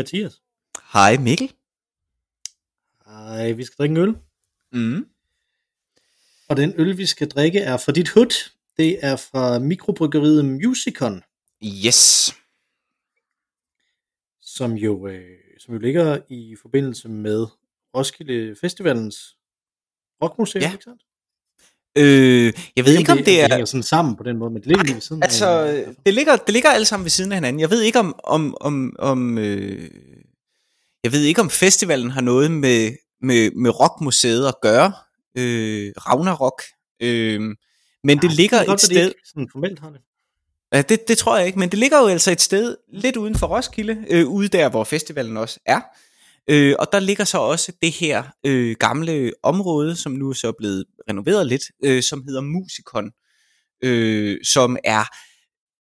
Mathias. Hej Mikkel. Hej, vi skal drikke en øl. Mm. Og den øl, vi skal drikke, er fra dit hud. Det er fra mikrobryggeriet Musicon, Yes. som jo, øh, som jo ligger i forbindelse med Roskilde Festivalens rockmuseum, Ja. ikke sandt? Øh, jeg ved ikke om det Det er... hænger sådan sammen på den måde, men det ligger lige siden Altså, af. det ligger, det ligger alle sammen ved siden af hinanden. Jeg ved ikke om, om, om, om øh, jeg ved ikke om festivalen har noget med, med, med rockmuseet at gøre. Øh, Ragnarok. Øh, men det Nej, ligger kan godt et det sted, ikke sådan formelt har det. Ja, det, det tror jeg ikke, men det ligger jo altså et sted lidt uden for Roskilde, øh, ude der, hvor festivalen også er. Øh, og der ligger så også det her øh, gamle område, som nu er så blevet renoveret lidt, øh, som hedder Musikon, øh, som er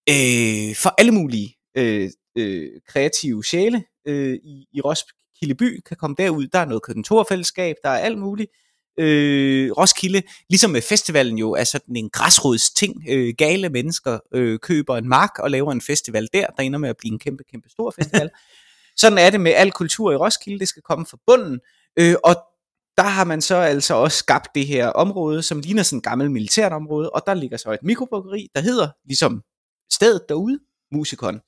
øh, for alle mulige øh, øh, kreative sjæle øh, i, i Roskilde by, kan komme derud. Der er noget kontorfællesskab, der er alt muligt. Øh, Roskilde, ligesom med festivalen jo, er sådan en græsrods ting. Øh, gale mennesker øh, køber en mark og laver en festival der, der ender med at blive en kæmpe, kæmpe stor festival. Sådan er det med al kultur i Roskilde, det skal komme fra bunden. Øh, og der har man så altså også skabt det her område, som ligner sådan et gammelt militært område, og der ligger så et mikrobryggeri, der hedder, ligesom stedet derude, Musikon.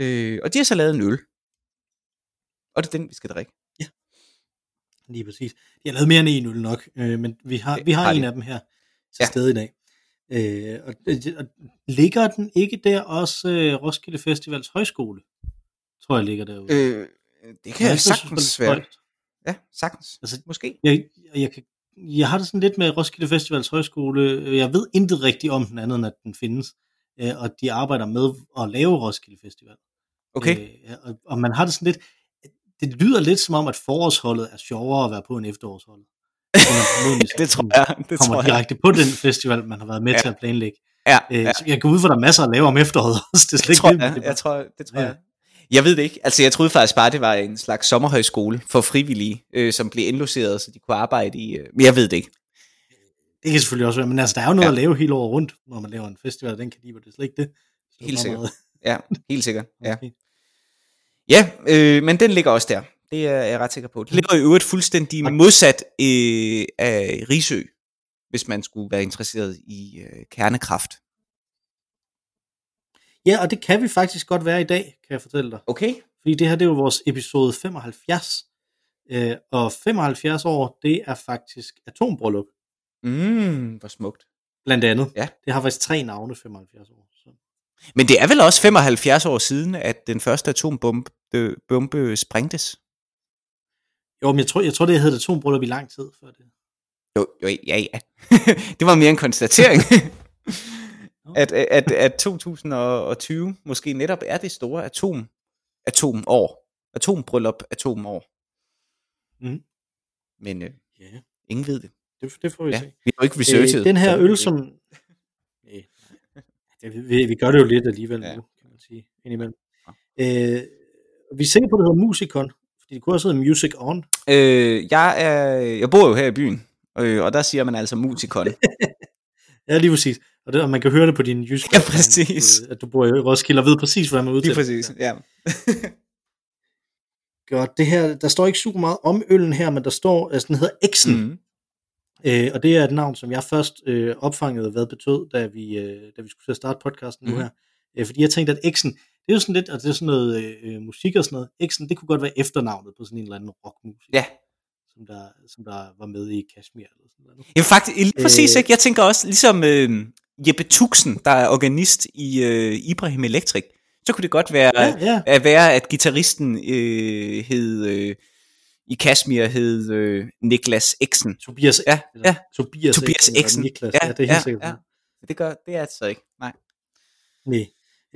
Øh, og de har så lavet en øl. Og det er den, vi skal drikke. Lige præcis. De har lavet mere end en øl nok, øh, men vi har, vi har har en de. af dem her til Ja. stede i dag. Øh, og, og, ligger den ikke der også øh, Roskilde Festivals højskole? Tror jeg ligger derude. Øh, det kan Jeg jeg sagtens være. højt. Ja, sagtens. Altså, Måske. Jeg, jeg, kan, jeg har det sådan lidt med Roskilde Festivals højskole. Jeg ved intet rigtigt om den anden, end at den findes. Øh, og de arbejder med at lave Roskilde Festival. Okay. Øh, og, og man har det sådan lidt, det lyder lidt som om, at forårsholdet er sjovere at være på end efterårsholdet. Det tror jeg. Det kommer tror jeg. direkte på den festival, man har været med Ja. til at planlægge. Ja, Øh, ja. så jeg går ud for, at der er masser at lave om efteråret også. Det er slet Det ikke tror det, men jeg. det Jeg tror, det tror Ja. jeg. Jeg ved det ikke. Altså, jeg troede faktisk bare, det var en slags sommerhøjskole for frivillige, øh, som blev indlogeret, så de kunne arbejde i... Øh, men jeg ved det ikke. Det kan selvfølgelig også være, men altså, der er jo noget Ja. at lave hele året rundt, når man laver en festival af den kaliber. Det er slet ikke det. Det Helt sikkert. meget- Ja, helt sikkert. Ja, Okay. ja øh, men den ligger også der. Det er jeg ret sikker på. Det ligger i øvrigt fuldstændig modsat øh, af Risø, hvis man skulle være interesseret i øh, kernekraft. Ja, og det kan vi faktisk godt være i dag, kan jeg fortælle dig. Okay. Fordi det her, det er jo vores episode 75. Øh, og 75 år, det er faktisk atombryllup, Mm, hvor smukt. blandt andet. Ja. Det har faktisk tre navne, 75 år. Så. Men det er vel også 75 år siden, at den første atombombe øh, bombe sprængtes? Jo, men jeg tror, jeg tror, det hed atombryllup i lang tid før det. Jo, jo ja, ja. det var mere en konstatering. at, at, at 2020 måske netop er det store atom, atomår. Atombryllup, atomår. Mhm. Men øh, Ja, ingen ved det. det, det får vi Ja, se. vi har ikke researchet. Øh, den her øl, som... Nej, det, vi, vi gør det jo lidt alligevel Ja. ja. nu, kan man sige, indimellem. Øh, vi er sikre på, at det hedder Musicon, fordi det kunne også hedde Music On. Øh, jeg, er, jeg bor jo her i byen, øh, og der siger man altså musikon. Ja, lige præcis. Og, det, og man kan høre det på din jysk. Ja, præcis. At du bor i Roskilde og ved præcis, hvordan man udtaler det. præcis, ja. Godt, det her, der står ikke super meget om øllen her, men der står, altså den hedder Exen, mm. øh, og det er et navn, som jeg først øh, opfangede, hvad det betød, da vi, øh, da vi skulle til at starte podcasten mm. nu Mhm. her. Øh, fordi jeg tænkte, at Exen, det er jo sådan lidt, og det er sådan noget øh, musik og sådan noget, Exen, det kunne godt være efternavnet på sådan en eller anden rockmusik, Ja. som, der, som der var med i Kashmir. Eller sådan noget. Ja, faktisk, lige præcis, Øh. ikke? Jeg tænker også, ligesom øh, Jeppe Tuxen, der er organist i øh, Ibrahim Electric, så kunne det godt være, Ja, ja. at være, at gitarristen øh, hed, øh, i Kashmir hed øh, Niklas Exen. Tobias, Ja, ja. Tobias, Tobias Exen. Niklas. Ja, Ja, det er helt ja, sikkert. ja. Det gør det er det så ikke. Nej. Nej.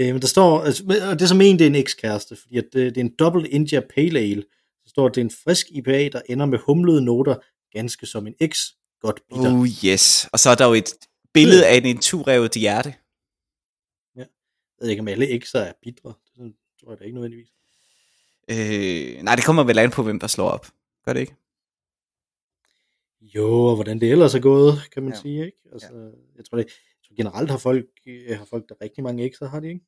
Øh, men der står, altså, og det er som en, det er en ekskæreste, fordi at det, det er en Double India Pale Ale. Der står, at det er en frisk IPA, der ender med humlede noter, ganske som en X. Godt bitter. Oh yes. Og så er der jo et billede af en inturrevet hjerte. Jeg ved ikke, om alle X'er er bitre. Det tror jeg da ikke nødvendigvis. Øh, nej, det kommer vel an på, hvem der slår op. Gør det ikke? Jo, og hvordan det ellers er gået, kan man Ja. ja. sige, ikke? Altså, ja. jeg, tror, det, jeg tror generelt har folk, øh, har folk der rigtig mange ekser, har de ikke?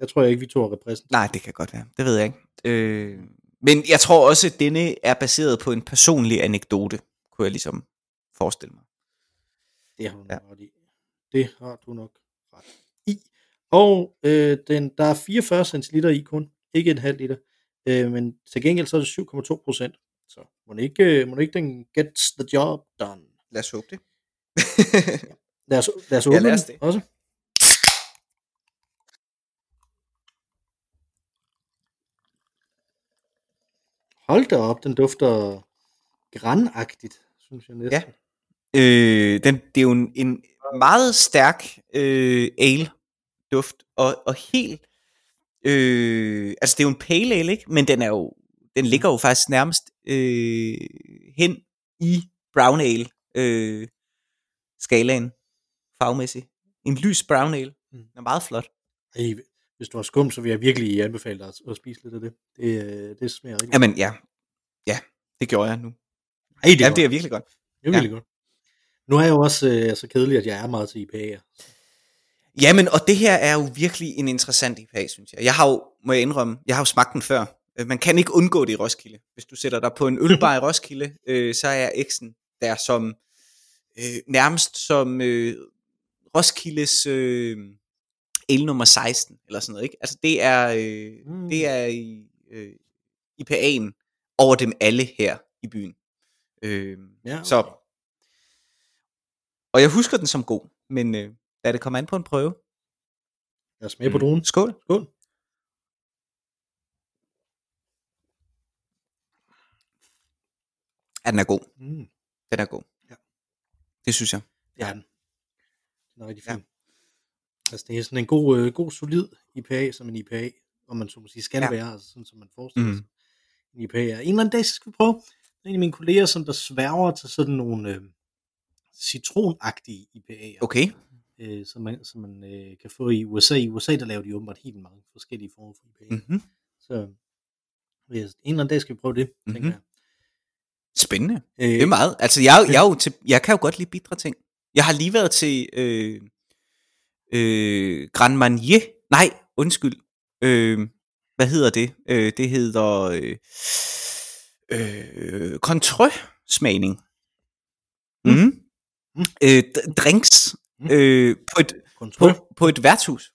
Jeg tror ikke, vi to er repræsenteret. Nej, det kan godt være. Det ved jeg ikke. Øh, men jeg tror også, at denne er baseret på en personlig anekdote, kunne jeg ligesom forestille mig. Det har du Ja. nok ret i. Det har du nok ret i. Og øh, den, der er 44 centiliter i kun, ikke en halv liter. Øh, men til gengæld så er det 7,2 procent. Så må det ikke, øh, må det ikke den gets the job done. Lad os håbe det. Lad os, lad os Ja, åbne lad os den det. også. Hold da op, den dufter granagtigt, synes jeg næsten. Ja. Øh, den, det er jo en, en meget stærk øh, ale-duft, og, og helt... Øh, altså, det er jo en pale ale, ikke? Men den er jo... Den ligger jo faktisk nærmest øh, hen i brown ale øh, skalaen fagmæssigt. En lys brown ale. Mm. Den er meget flot. Ej, hvis du har skum, så vil jeg virkelig anbefale dig at, at spise lidt af det. Det, øh, det smager rigtig Jamen, ja. Ja, det gjorde jeg nu. Ej, det er, Ja, godt. det er virkelig godt. det er virkelig godt. Nu er jeg jo også øh, så kedelig, at jeg er meget til IPA'er. Jamen, og det her er jo virkelig en interessant IPA, synes jeg. Jeg har jo, må jeg indrømme, jeg har jo smagt den før. Øh, Man kan ikke undgå det i Roskilde. Hvis du sætter dig på en ølbar i Roskilde, øh, så er X'en der som, øh, nærmest som øh, Roskildes øh, el nummer 16, eller sådan noget, ikke? Altså, det er, øh, Mm. det er i, øh, IPA'en over dem alle her i byen. Øh, Ja, okay. Så, og jeg husker den som god, men øh, da det kommer an på en prøve. Jeg smager på druen. Skål. Skål. Ja, den er god. Mm. Den er god. Ja. Det synes jeg. Det er den. Den er rigtig Ja. fin. Altså, det er sådan en god, øh, god solid IPA, som en IPA, om man så må sige, skal Ja. ja. være, altså sådan som man forestiller Mm. sig. En IPA er. En eller anden dag, så skal vi prøve. En af mine kolleger, som der sværger til sådan nogle øh, citronagtige IPA'er, Okay. øh, som man, som man øh, kan få i USA. I USA, der laver de åbenbart helt mange forskellige former for IPA. Mm. Mm-hmm. Så ja, en eller anden dag skal vi prøve det, mm-hmm. tænker jeg. Spændende. Øh, Det er meget. Altså, jeg, jeg, er jo til, jeg kan jo godt lide bitre ting. Jeg har lige været til øh, øh, Grand Marnier. Nej, undskyld. Øh, hvad hedder det? Øh, det hedder øh, øh, Contreux-smagning. Mm. Mm. Mm. Øh, drinks Mm. øh, på, et, kontrol. på, på et værtshus.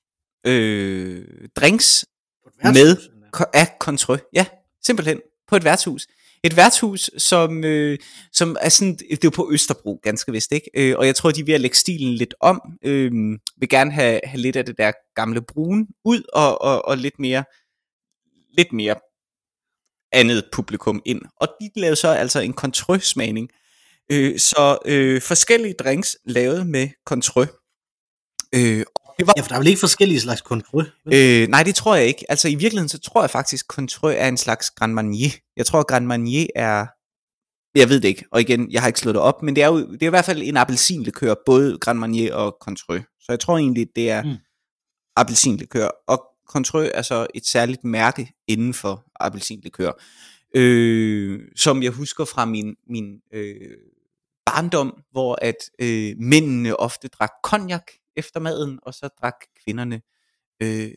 Øh, drinks På et med værtshus, endda. Ko- af Contreux. Ja, simpelthen. På et værtshus. Et værtshus, som, øh, som er sådan, det er jo på Østerbro, ganske vist, ikke? Øh, og jeg tror, de er ved at lægge stilen lidt om. Øh, vil gerne have, have lidt af det der gamle brun ud, og, og, og lidt mere, lidt mere andet publikum ind. Og de lavede så altså en Contreux-smagning. Øh, så øh, forskellige drinks lavet med Contreux. Øh, og det var Ja, for der er vel ikke forskellige slags kontrol. Øh, nej, det tror jeg ikke. Altså i virkeligheden, så tror jeg faktisk, Contreux er en slags Grand Marnier. Jeg tror, Grand Marnier er... Jeg ved det ikke, og igen, jeg har ikke slået det op, men det er jo det er i hvert fald en appelsinlikør, både Grand Marnier og Contreux. Så jeg tror egentlig, det er Mm. appelsinlikør. Og Contreux er så et særligt mærke inden for appelsinlikør, øh, som jeg husker fra min, min øh, barndom, hvor at øh, mændene ofte drak cognac efter maden, og så drak kvinderne øh,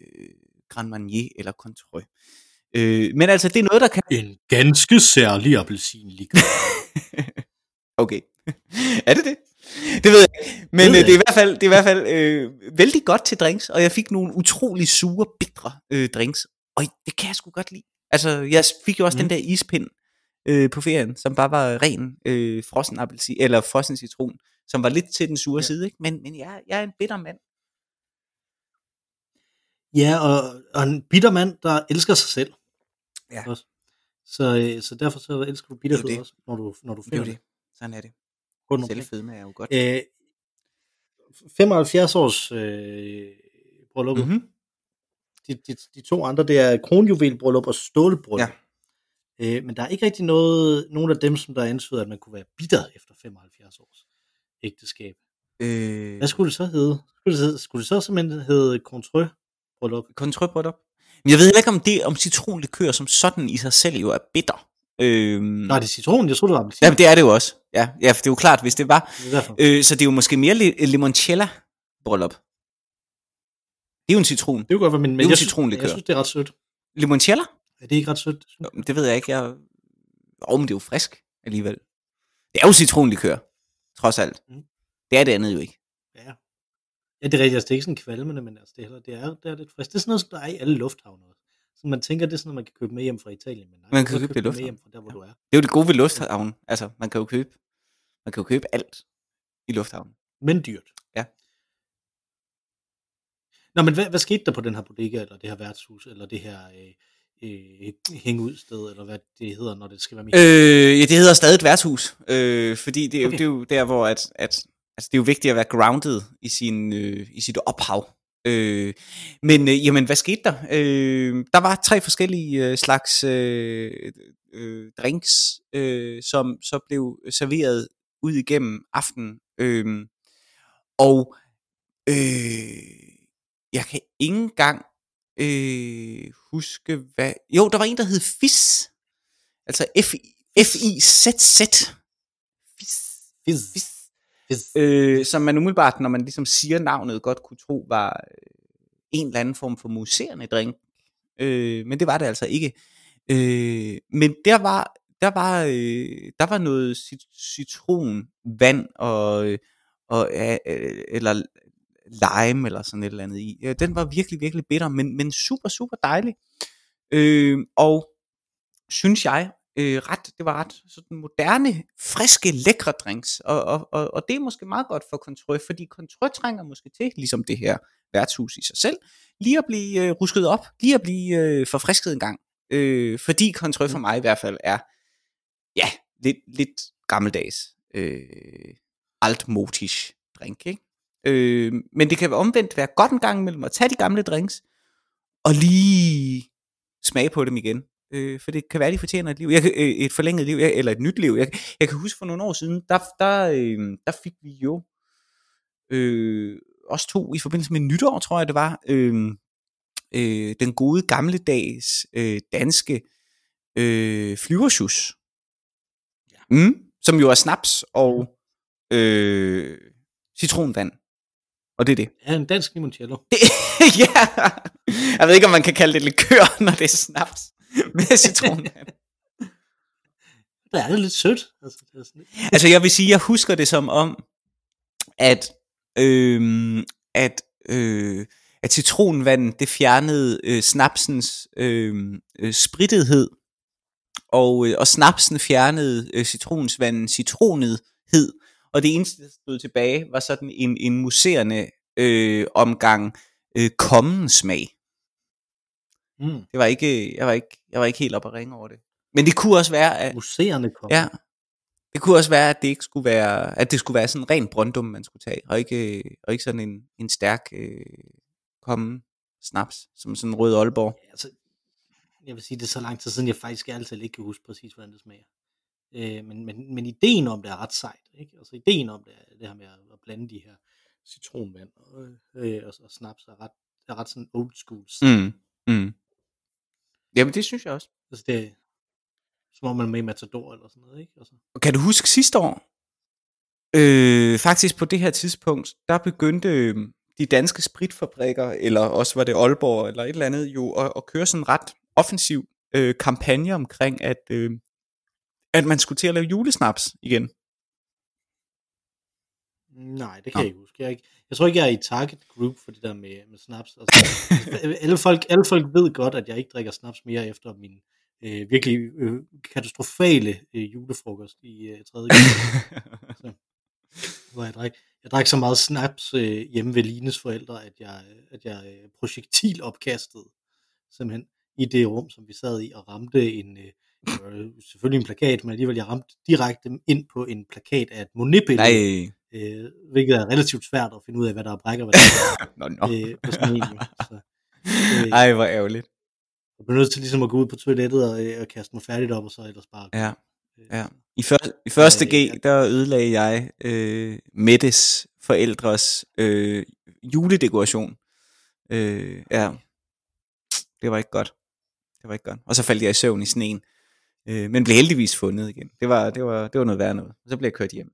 Grand Marnier eller Contreux. Øh, men altså, det er noget, der kan... En ganske særlig appelsinlikør. Okay. er det det? Det ved jeg ikke. Men Det øh, det er i hvert fald, det er i hvert fald øh, vældig godt til drinks, og jeg fik nogle utrolig sure, bitre øh, drinks, og det kan jeg sgu godt lide. Altså, jeg fik jo også. Mm. den der ispind øh, på ferien, som bare var ren øh, frossen appelsin, eller frossen citron, som var lidt til den sure Ja. side, ikke? Men, men jeg, jeg er en bitter mand. ja, og, og en bitter mand, der elsker sig selv. Ja. Også. Så, øh, så derfor så elsker du bitterhed det. også, når du, når du Det er finder det. det. Sådan er det. Rundt. Selvfedme er jo godt. Øh, 75 års øh. Mm-hmm. Mm-hmm. De, de, de to andre, det er kronjuvelbryllup og stålbryllup. Ja. Øh, men der er ikke rigtig noget, nogen af dem, som der antyder, at man kunne være bitter efter 75 års ægteskab. Øh, Hvad skulle det så hedde? Skulle det, hedde- skulle det så simpelthen hedde Contreux bryllup? Kontrolbryllup. Men jeg ved heller ikke, om det om citronlikør som sådan i sig selv jo er bitter. Øhm, Nå, er det citron? Jeg troede, det var appelsin. Jamen, det er det jo også. Ja, ja for det er jo klart, hvis det var. Det er. Øh, så det er jo måske mere li- limoncello-bryllup. Det er jo en citron. Det er jo godt, men, er men jo jeg, synes, citronlikør. jeg synes, det er ret sødt. Limoncello? Er det ikke ret sødt? Jo, Det ved jeg ikke. Jeg... Oh, men det er jo frisk alligevel. Det er jo citronlikør, trods alt. Mm. Det er det andet jo ikke. Ja. Ja, det er rigtigt. Altså, det er ikke sådan kvalmende, men altså, det, er, det, er, det er lidt frisk. Det er sådan noget, som der er i alle lufthavne. Så man tænker, det er sådan noget, man kan købe med hjem fra Italien. Men nej, Man kan kan købe det i med hjem fra der, hvor Ja. du er. Det er jo det gode ved lufthavnen. Altså, man kan jo købe, man kan jo købe alt i lufthavnen. Men dyrt. Ja. Nå, men hvad, hvad skete der på den her bodega, eller det her værtshus, eller det her øh, øh, hængeud-sted, eller hvad det hedder, når det skal være mere? Øh, ja, det hedder stadig et værtshus, øh, fordi det er. Okay. det er jo der, hvor at, at, altså, det er jo vigtigt at være grounded i, sin, øh, i sit ophav. Øh, men øh, jamen, hvad skete der? Øh, der var tre forskellige øh, slags øh, øh, drinks, øh, som så blev serveret ud igennem aftenen. Øh, og øh, jeg kan ikke engang øh, huske, hvad... Jo, der var en, der hed Fizz. Altså F-I-Z-Z. Fizz. Fizz. Fizz. Fizz. Øh, som man umiddelbart, når man ligesom siger navnet, godt kunne tro var øh, en eller anden form for muserende drink. Øh, men det var det altså ikke. Øh, men der var der var øh, der var noget cit- citronvand og øh, og øh, øh, eller lime eller sådan et eller andet i. Ja, den var virkelig virkelig bitter, men men super super dejlig. Øh, og synes jeg øh, ret, det var ret sådan moderne, friske, lækre drinks, og, og, og, og det er måske meget godt for Contrø, fordi Contrø trænger måske til, ligesom det her værtshus i sig selv, lige at blive øh, rusket op, lige at blive øh, forfrisket en gang, øh, fordi Contrø for mig i hvert fald er, ja, lidt, lidt gammeldags, øh, altmotisch drink, ikke? Øh, men det kan omvendt være godt en gang imellem at tage de gamle drinks, og lige smage på dem igen. Øh, for det kan være, de fortjener et liv. Jeg øh, et forlænget liv, jeg- eller et nyt liv. Jeg, jeg kan huske for nogle år siden, der, der, øh, der fik vi jo øh, os to i forbindelse med nytår, tror jeg det var, øh, øh, den gode gamle dags øh, danske øh, flyversjus. Ja. Mm, som jo er snaps og øh, citronvand. Og det er det. Ja, en dansk limoncello. ja, jeg ved ikke, om man kan kalde det likør, når det er snaps med citronvand. Der er det lidt sødt. Altså, det er sådan lidt... altså, jeg vil sige, jeg husker det som om, at, øh, at, øh, at citronvand, det fjernede øh, snapsens øh, øh, spritethed, og, øh, og snapsen fjernede øh, citronvandens citronethed, og det eneste, der stod tilbage, var sådan en, en muserende øh, omgang øh, kommen smag. Mm. Det var ikke, jeg var ikke, jeg var ikke helt op at ringe over det. Men det kunne også være, at, Museerne kommer. ja, det kunne også være, at det ikke skulle være, at det skulle være sådan ren brøndum, man skulle tage, og ikke, og ikke sådan en, en stærk øh, kommen snaps, som sådan en rød Aalborg. Altså, jeg vil sige, det er så lang tid siden, jeg faktisk altid ikke kan huske præcis, hvordan det smager. Øh, men, men, men ideen om det er ret sejt. Ikke? Altså ideen om det, er det her med at, blande de her citronvand og, øh, og, og snaps er ret, er ret sådan old school. Mm. Mm. Jamen, det synes jeg også. Altså det som om man er med i Matador eller sådan noget. Ikke? Altså, Kan du huske sidste år? Øh, faktisk på det her tidspunkt, der begyndte øh, de danske spritfabrikker, eller også var det Aalborg eller et eller andet, jo at, at køre sådan ret offensiv øh, kampagne omkring, at, øh, at man skulle til at lave julesnaps igen. nej, det kan Nå. jeg ikke huske. Jeg, er ikke, jeg tror ikke, jeg er i target group for det der med, med snaps. Altså, alle, folk, alle folk ved godt, at jeg ikke drikker snaps mere efter min øh, virkelig øh, katastrofale øh, julefrokost i øh, 3. klasse. hvor jeg drak, jeg drak så meget snaps øh, hjemme ved Lines forældre, at jeg, at jeg øh, projektilopkastede simpelthen i det rum, som vi sad i, og ramte en, øh, øh, selvfølgelig en plakat, men alligevel jeg ramte direkte ind på en plakat af et Monet-billede, øh, hvilket er relativt svært at finde ud af, hvad der er brækker, hvad der er Nå, nå. øh, på sådan en. Så, øh, Ej, hvor ærgerligt. jeg blev nødt til ligesom at gå ud på toilettet og, øh, og kaste mig færdigt op, og så ellers bare... Ja. øh, Ja. I, før, I første Øh, G, der ødelagde jeg øh, Mettes forældres øh, juledekoration. Øh, ja. Det var ikke godt. Det var ikke godt. Og så faldt jeg i søvn i sneen. Øh, men blev heldigvis fundet igen. Det var, det var, det var noget værd noget. Og så blev jeg kørt hjem.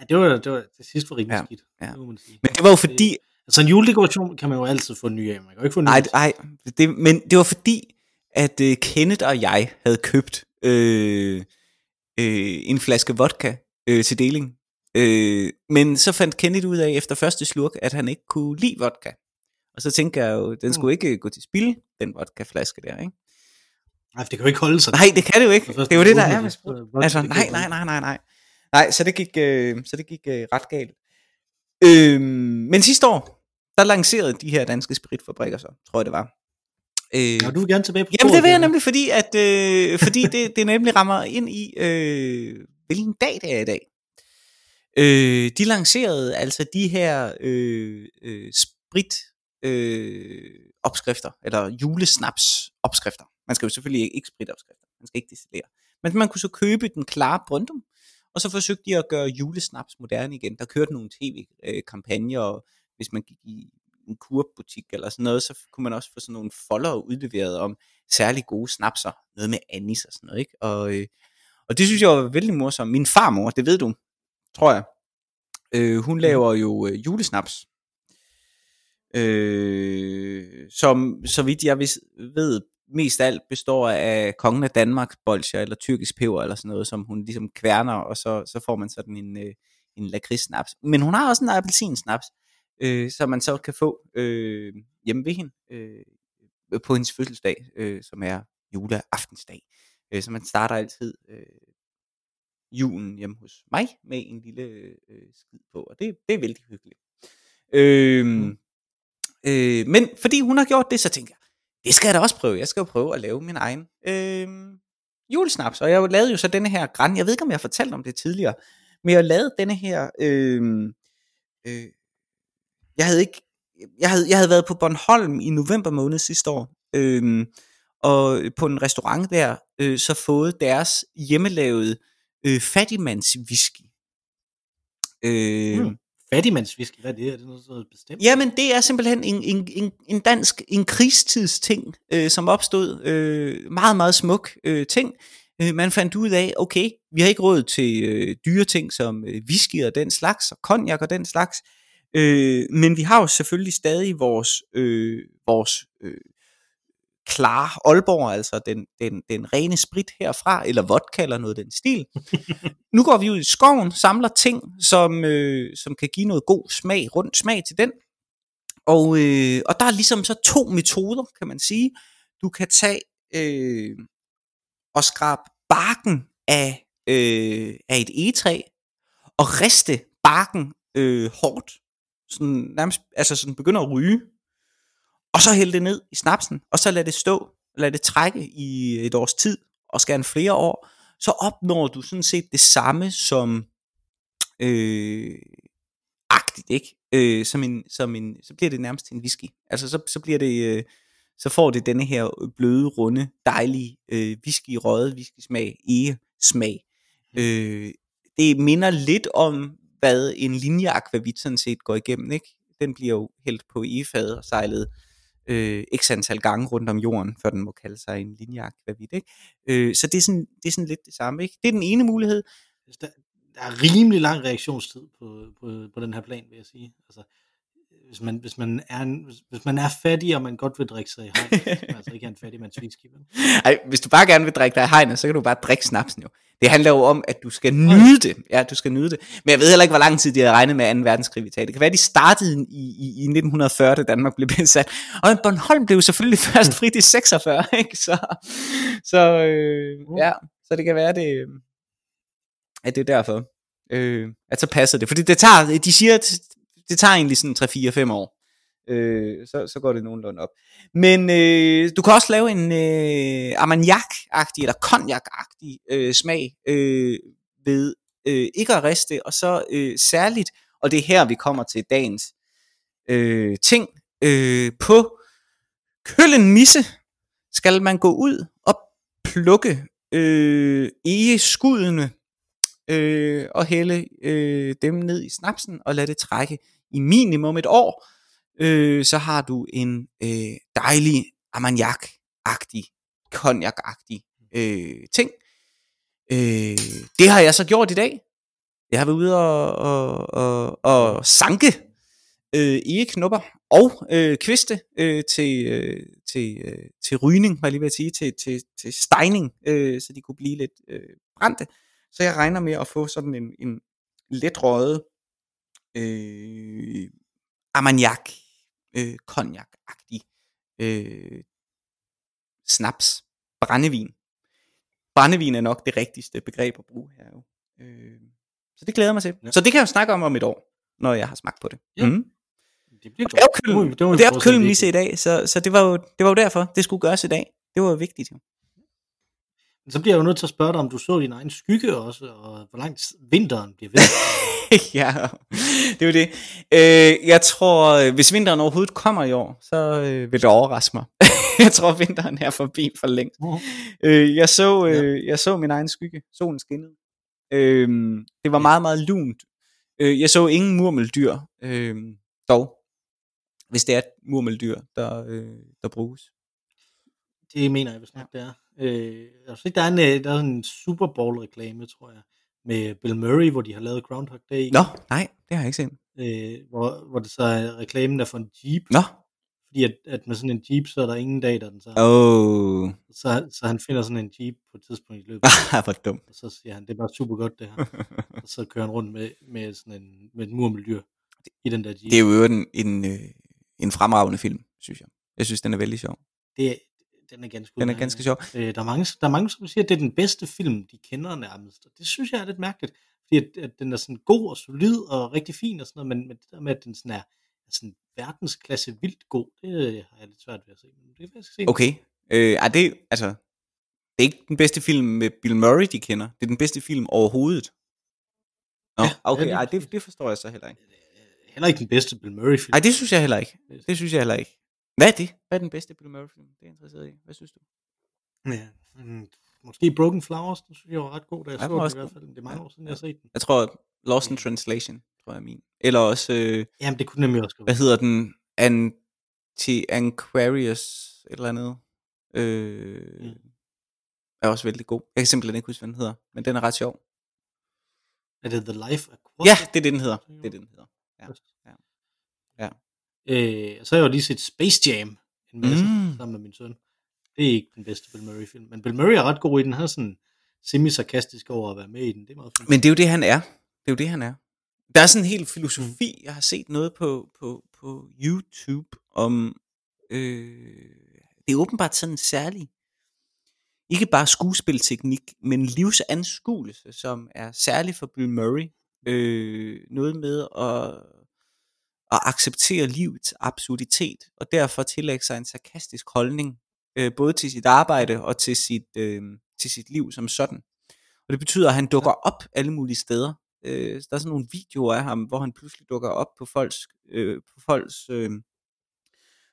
Ja, det var, det var det sidste var rimelig Ja, skidt. ja. Det må man sige. Men det var jo fordi, Altså en juledekoration kan man jo altid få ny af. Man kan jo ikke få ny. Nej, nej, det, men det var fordi, at øh, Kenneth og jeg havde købt øh, øh, en flaske vodka øh, til deling. Øh, men så fandt Kenneth ud af efter første slurk, at han ikke kunne lide vodka. Og så tænkte jeg jo, den skulle ikke gå til spil, den vodkaflaske der, ikke? Nej, det kan jo ikke holde sig. Nej, det kan det jo ikke. Det er jo det, der er med sprut. Altså, nej, nej, nej, nej, nej. Nej, så det gik, øh, så det gik øh, ret galt. Øh, men sidste år, der lancerede de her danske spritfabrikker så, tror jeg det var. Øh, Og du vil gerne tilbage på Jamen det vil jeg nemlig, fordi, at, øh, fordi det, det nemlig rammer ind i, øh, hvilken dag det er i dag. Øh, de lancerede altså de her øh, øh, sprit øh, opskrifter, eller julesnaps opskrifter. Man skal jo selvfølgelig ikke, ikke sprit opskrifter, man skal ikke destillere. Men man kunne så købe den klare Brøndum, og så forsøgte de at gøre julesnaps moderne igen. Der kørte nogle tv-kampagner, og hvis man gik i en kurbutik eller sådan noget, så kunne man også få sådan nogle folder udleveret om særlig gode snapser, noget med anis og sådan noget, ikke? Og, øh, og det synes jeg var vældig morsomt. Min farmor, det ved du, tror jeg, øh, hun laver jo øh, julesnaps, øh, som så vidt jeg ved, mest alt består af kongen af Danmark bolsjer eller tyrkisk peber eller sådan noget, som hun ligesom kværner, og så, så får man sådan en, øh, en lakridssnaps. Men hun har også en appelsinsnaps, øh, som man så kan få øh, hjemme ved hende øh, på hendes fødselsdag, øh, som er juleaftensdag. Øh, så man starter altid øh, julen hjemme hos mig med en lille øh, skid på, og det, det er vældig hyggeligt. Øh, øh, men fordi hun har gjort det, så tænker jeg, det skal jeg da også prøve. Jeg skal jo prøve at lave min egen øh, julesnaps. Og jeg lavede jo så denne her græn. Jeg ved ikke, om jeg har fortalt om det tidligere. Men jeg lavede denne her... Øh, øh, jeg havde ikke... Jeg havde, jeg havde været på Bornholm i november måned sidste år. Øh, og på en restaurant der, øh, så fået deres hjemmelavede øh, fattigmandswhisky. Øh, Mm. Fattigmandswhisky, hvad er det? Er det noget, så bestemt? Jamen, det er simpelthen en, en, en, en dansk, en krigstidsting, øh, som opstod. Øh, meget, meget smuk øh, ting. Øh, man fandt ud af, okay, vi har ikke råd til øh, dyre ting som øh, whisky og den slags, og konjak og den slags. Øh, men vi har jo selvfølgelig stadig vores, øh, vores øh, klare Aalborg, altså den, den, den rene sprit herfra, eller vodka eller noget den stil. nu går vi ud i skoven, samler ting, som, øh, som kan give noget god smag, rund smag til den. Og, øh, og der er ligesom så to metoder, kan man sige. Du kan tage øh, og skrabe barken af, øh, af et egetræ, og riste barken øh, hårdt, sådan, nærmest, altså sådan begynder at ryge, og så hælde det ned i snapsen, og så lad det stå, lad det trække i et års tid, og skal en flere år, så opnår du sådan set det samme som øh, agtigt, ikke? Øh, som en, som en, så bliver det nærmest en whisky. Altså så, så bliver det, øh, så får det denne her bløde, runde, dejlige øh, whisky, røget whisky smag, ege smag. Øh, det minder lidt om, hvad en linjeakvavit sådan set går igennem, ikke? Den bliver jo hældt på egefad og sejlet øh, x antal gange rundt om jorden, før den må kalde sig en linjeakvavit, ikke? Øh, så det er, sådan, det er sådan lidt det samme, ikke? Det er den ene mulighed. Altså, der, der er rimelig lang reaktionstid på, på, på den her plan, vil jeg sige. Altså, hvis man, hvis man, er, en, hvis, hvis man er fattig, og man godt vil drikke sig i hegnet, så man altså ikke er en fattig mands whisky. Ej, hvis du bare gerne vil drikke dig i hegnet, så kan du bare drikke snapsen jo. Det handler jo om, at du skal nyde det. Ja, du skal nyde det. Men jeg ved heller ikke, hvor lang tid de har regnet med 2. verdenskrig i. Det kan være, de startede i, i, i 1940, da Danmark blev besat. Og Bornholm blev selvfølgelig først frit i 46, ikke? Så, så øh, ja, så det kan være, det, at det er derfor. Øh, at så passer det. Fordi det tager, de siger, at det tager egentlig sådan 3-4-5 år. Øh, så, så går det nogenlunde op. Men øh, du kan også lave en øh, armagnac-agtig eller cognac-agtig øh, smag øh, ved øh, ikke at riste, og så øh, særligt, og det er her vi kommer til dagens øh, ting, øh, på køllen misse skal man gå ud og plukke øh, egeskuddene øh, og hælde øh, dem ned i snapsen og lade det trække i minimum et år, øh, så har du en øh, dejlig armagnac-agtig, cognac-agtig øh, ting. Øh, det har jeg så gjort i dag. Jeg har været ude og, og, og, og sanke øh, egeknupper og øh, kviste øh, til, øh, til, øh, til rygning, var jeg lige ved at sige, til, til, til stejning, øh, så de kunne blive lidt øh, brændte. Så jeg regner med at få sådan en, en let røget øh, armagnac, øh, cognac-agtig øh, snaps, brændevin. Brændevin er nok det rigtigste begreb at bruge her. Jo. Øh, så det glæder jeg mig til. Ja. Så det kan jeg jo snakke om om et år, når jeg har smagt på det. Ja. Mm. Det bliver det er jo Køln, det er jo Køln lige i dag, så, så det, var jo, det var jo derfor, det skulle gøres i dag. Det var jo vigtigt. Jo. Så bliver jeg jo nødt til at spørge dig, om du så din egen skygge også, og hvor langt vinteren bliver ved. ja, det er jo det. Øh, jeg tror, øh, hvis vinteren overhovedet kommer i år, så øh, vil det overraske mig. jeg tror, vinteren er forbi for længst. Øh, jeg, så, øh, jeg så min egen skygge. Solen skinnede. Øh, det var meget, meget lunt. Øh, jeg så ingen murmeldyr, øh, dog. Hvis det er et murmeldyr, der, øh, der bruges. Det mener jeg, hvis nok det er. Øh, ikke, der er en, øh, der er en Super Bowl reklame, tror jeg, med Bill Murray, hvor de har lavet Groundhog Day. Nå, nej, det har jeg ikke set. Øh, hvor, hvor det så er reklamen er for en Jeep. Nå, Fordi at, at med sådan en Jeep, så er der ingen dag, der den så. oh. Så, så han finder sådan en Jeep på et tidspunkt i løbet. ah, hvor dumt. og så siger han, det er bare super godt det her. og så kører han rundt med, med sådan en, med et murmeldyr i den der Jeep. Det er jo en, en, øh, en fremragende film, synes jeg. Jeg synes, den er vældig sjov. det, den er ganske Den er ganske sjov. Øh, der, er mange, der er mange, som siger, at det er den bedste film, de kender nærmest. Og det synes jeg er lidt mærkeligt. Fordi at, at den er sådan god og solid og rigtig fin og sådan noget, men, men det der med, at den sådan er, er sådan verdensklasse vildt god, det øh, har jeg lidt svært ved at se. Men det kan jeg se. Okay. Øh, er det, altså, det er ikke den bedste film med Bill Murray, de kender. Det er den bedste film overhovedet. Nå, Ja, okay, ja, ej, lige det, det forstår jeg så heller ikke. Øh, Heller ikke den bedste Bill Murray film. Nej, det synes jeg heller ikke. Det synes jeg heller ikke. Hvad er det? Hvad er den bedste Bill Murray film? Det er jeg interesseret i. Hvad synes du? Ja, mm, måske Broken Flowers, den synes jeg var ret god, da jeg Ja, så den i hvert fald. Det er mange Ja, år siden, jeg har set den. Jeg tror, Lost in Translation, tror jeg er min. Eller også, øh, Jamen, det kunne nemlig også hvad godt. hedder den? Anti-Anquarius, et eller andet. Øh, Mm. er også vældig god. Jeg kan simpelthen ikke huske, hvad den hedder, men den er ret sjov. Er det The Life Aquatic? Ja, det er det, den hedder. Det er det, den hedder. Ja, ja. Ja. Øh, så har jeg jo lige set Space Jam en masse Mm. mm. sammen med min søn. Det er ikke den bedste Bill Murray film, men Bill Murray er ret god i den. Han er sådan semi-sarkastisk over at være med i den. Det er meget fint. Men det er jo det, han er. Det er jo det, han er. Der er sådan en hel filosofi. Jeg har set noget på, på, på YouTube om... Øh, det er åbenbart sådan en særlig... Ikke bare skuespilteknik, men livsanskuelse, som er særlig for Bill Murray. Øh, noget med at, at acceptere livets absurditet, og derfor tillægge sig en sarkastisk holdning, øh, både til sit arbejde og til sit, øh, til sit liv som sådan. Og det betyder, at han dukker op alle mulige steder. Øh, der er sådan nogle videoer af ham, hvor han pludselig dukker op på folks, øh, på folks, øh,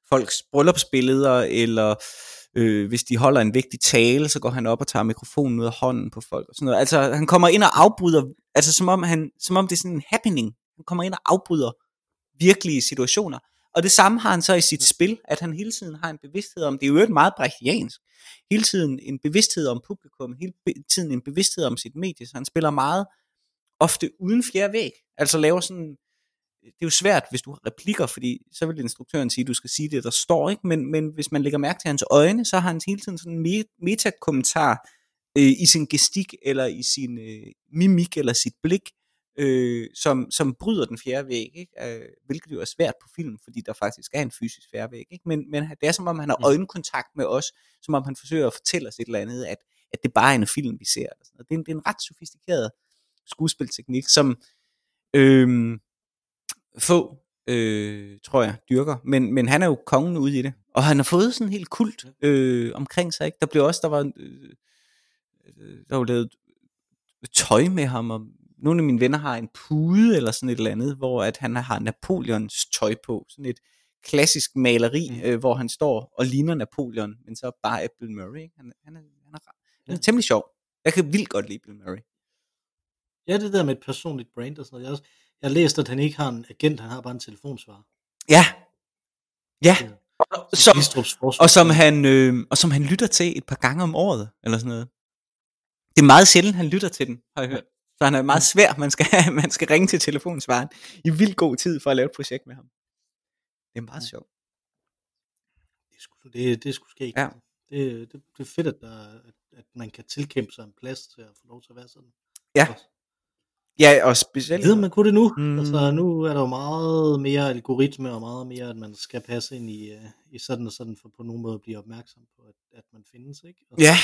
folks bryllupsbilleder, eller øh, hvis de holder en vigtig tale, så går han op og tager mikrofonen ud af hånden på folk. Og sådan noget. Altså, han kommer ind og afbryder, altså som om, han, som om det er sådan en happening. Han kommer ind og afbryder virkelige situationer. Og det samme har han så i sit spil, at han hele tiden har en bevidsthed om, det er jo et meget brechtiansk, hele tiden en bevidsthed om publikum, hele tiden en bevidsthed om sit medie, så han spiller meget ofte uden fjerde væg, altså laver sådan, det er jo svært, hvis du har replikker, fordi så vil instruktøren sige, at du skal sige det, der står, ikke? Men, men hvis man lægger mærke til hans øjne, så har han hele tiden sådan en me- metakommentar øh, i sin gestik, eller i sin øh, mimik, eller sit blik, øh, som, som bryder den fjerde væg, ikke? Øh, hvilket jo er svært på film, fordi der faktisk er en fysisk fjerde væg. Ikke? Men, men det er som om, han har Mm. øjenkontakt med os, som om han forsøger at fortælle os et eller andet, at, at det bare er en film, vi ser. Eller sådan noget. Det, er en, det er en ret sofistikeret skuespilteknik, som øh, få, øh, tror jeg, dyrker. Men, men han er jo kongen ude i det. Og han har fået sådan en helt kult øh, omkring sig. Ikke? Der blev også, der var, øh, øh, der var lavet tøj med ham, og nogle af mine venner har en pude eller sådan et eller andet, hvor at han har Napoleons tøj på. Sådan et klassisk maleri, Mm. øh, hvor han står og ligner Napoleon, men så bare er Bill Murray. Ikke? Han, han, er, han, er, han er temmelig sjov. Jeg kan vildt godt lide Bill Murray. Ja, det der med et personligt brand og sådan noget. Jeg har, også, jeg har læst, at han ikke har en agent, han har bare en telefonsvarer. Ja. Ja. Ja. Som, og, som han, øh, og som han lytter til et par gange om året, eller sådan noget. Det er meget sjældent, han lytter til den, har jeg hørt. Så han er meget svær. Man skal, man skal ringe til telefonsvaren i vildt god tid for at lave et projekt med ham. Det er meget sjovt. Det sgu, det, det er sgu skægt. Ja. Det, det, det er fedt, at, der, at, at man kan tilkæmpe sig en plads til at få lov til at være sådan. Ja. Også. Ja, og specielt... Ved man kunne det nu? Mm. Mm. Altså, nu er der jo meget mere algoritme og meget mere, at man skal passe ind i, uh, i sådan og sådan, for på nogen måde at blive opmærksom på, at, at man findes, ikke? Altså, Ja,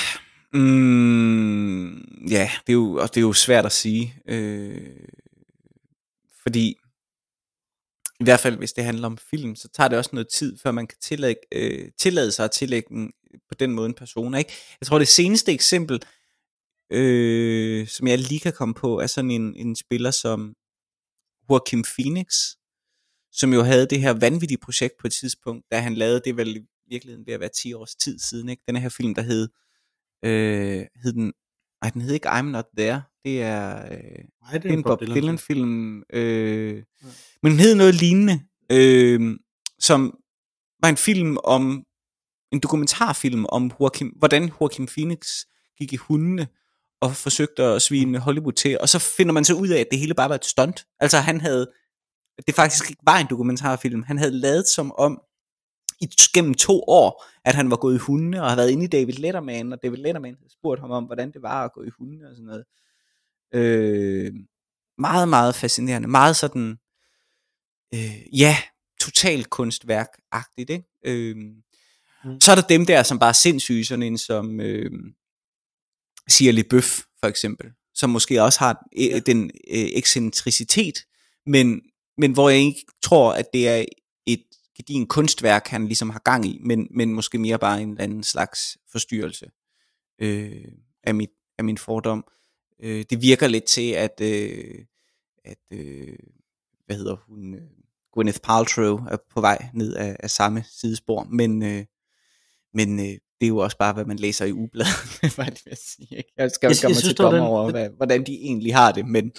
mm, ja det, er jo, og det er jo svært at sige. Øh, fordi, i hvert fald hvis det handler om film, så tager det også noget tid, før man kan tillægge, øh, tillade sig at tillægge den på den måde en person. Ikke? Jeg tror, det seneste eksempel, øh, som jeg lige kan komme på, er sådan en, en spiller som Joaquin Phoenix, som jo havde det her vanvittige projekt på et tidspunkt, da han lavede det vel i virkeligheden ved at være 10 års tid siden, ikke? Den her film, der hed, øh, hed den, nej, den hed ikke I'm Not There, det er, øh, Nej, det er en Bob Dylan. Dylan film, øh, Ja. men den hed noget lignende, øh, som var en film om, en dokumentarfilm om Joaquin, hvordan Joaquin Phoenix gik i hundene, og forsøgte at svine Hollywood til, og så finder man så ud af, at det hele bare var et stunt. Altså han havde, det faktisk ikke var en dokumentarfilm, han havde lavet som om, i gennem to år, at han var gået i hundene, og havde været inde i David Letterman, og David Letterman havde spurgt ham om, hvordan det var at gå i hundene og sådan noget. Øh, meget, meget fascinerende. Meget sådan, øh, ja, total kunstværk-agtigt, ikke? Øh, Mm. Så er der dem der, som bare er sindssyge, sådan en som øh, Shirley Bøf, for eksempel, som måske også har øh, Ja. den øh, ekscentricitet, men, men hvor jeg ikke tror, at det er gedin kunstværk, han ligesom har gang i, men, men måske mere bare en eller anden slags forstyrrelse øh, af, mit, af min fordom. Øh, det virker lidt til, at, øh, at øh, hvad hedder hun, øh, Gwyneth Paltrow er på vej ned af, af samme sidespor, men, øh, men øh, det er jo også bare, hvad man læser i ubladet, hvad det vil sige. Jeg skal jo Jeg- jeg synes, til var dommer over, hvad, hvordan de egentlig har det, men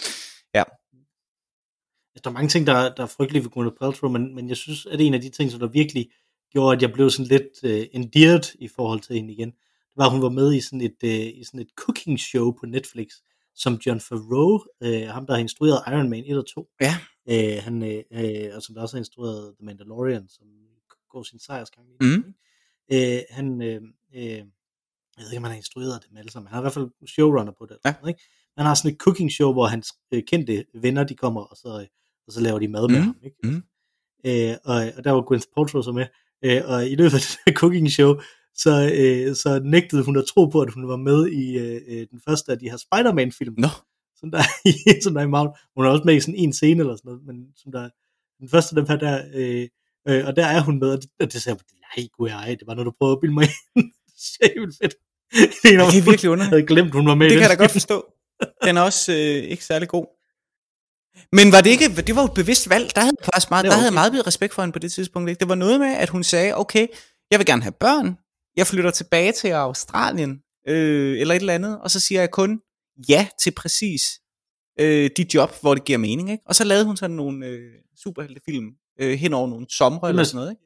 Altså, der er mange ting, der, der er frygtelige ved Gwyneth Paltrow, men, men jeg synes, at en af de ting, som der virkelig gjorde, at jeg blev sådan lidt uh, endeared i forhold til hende igen, det var, at hun var med i sådan et, uh, i sådan et cooking show på Netflix, som John Favreau, uh, ham der har instrueret Iron Man 1 og 2, Ja. uh, han, uh, og som der også har instrueret The Mandalorian, som går sin sejrsgang. ikke? Uh, han, uh, uh, jeg ved ikke, om han har instrueret dem alle sammen, han er i hvert fald showrunner på det. Ja. eller Ikke? Han har sådan et cooking show, hvor hans øh, kendte venner, de kommer, og så, øh, og så laver de mad med Mhm. ham. Ikke? Mhm. Øh, og, og der var Gwyneth Paltrow så med. Øh, og i løbet af det der cooking show, så, øh, så nægtede hun at tro på, at hun var med i øh, øh, den første af de her Spider-Man-film, Nå, som der, er i, som der er i Marvel. Hun er også med i sådan en scene eller sådan noget, men som der, den første af dem her der, øh, øh, og der er hun med, og det, og det sagde jeg, nej, gud ej, det var noget, du prøvede at bilde mig ind. det er helt fedt. Det er, det er virkelig Jeg underligt. havde glemt, hun var med Det kan jeg da godt forstå. Den er også øh, ikke særlig god. Men var det ikke, det var jo et bevidst valg. Der havde jeg faktisk meget, der havde jeg meget respekt for hende på det tidspunkt. Ikke? Det var noget med, at hun sagde, okay, jeg vil gerne have børn. Jeg flytter tilbage til Australien, øh, eller et eller andet. Og så siger jeg kun ja til præcis øh, de job, hvor det giver mening. Ikke? Og så lavede hun sådan nogle øh, superheltefilm øh, hen over nogle somre eller sådan noget. Ikke?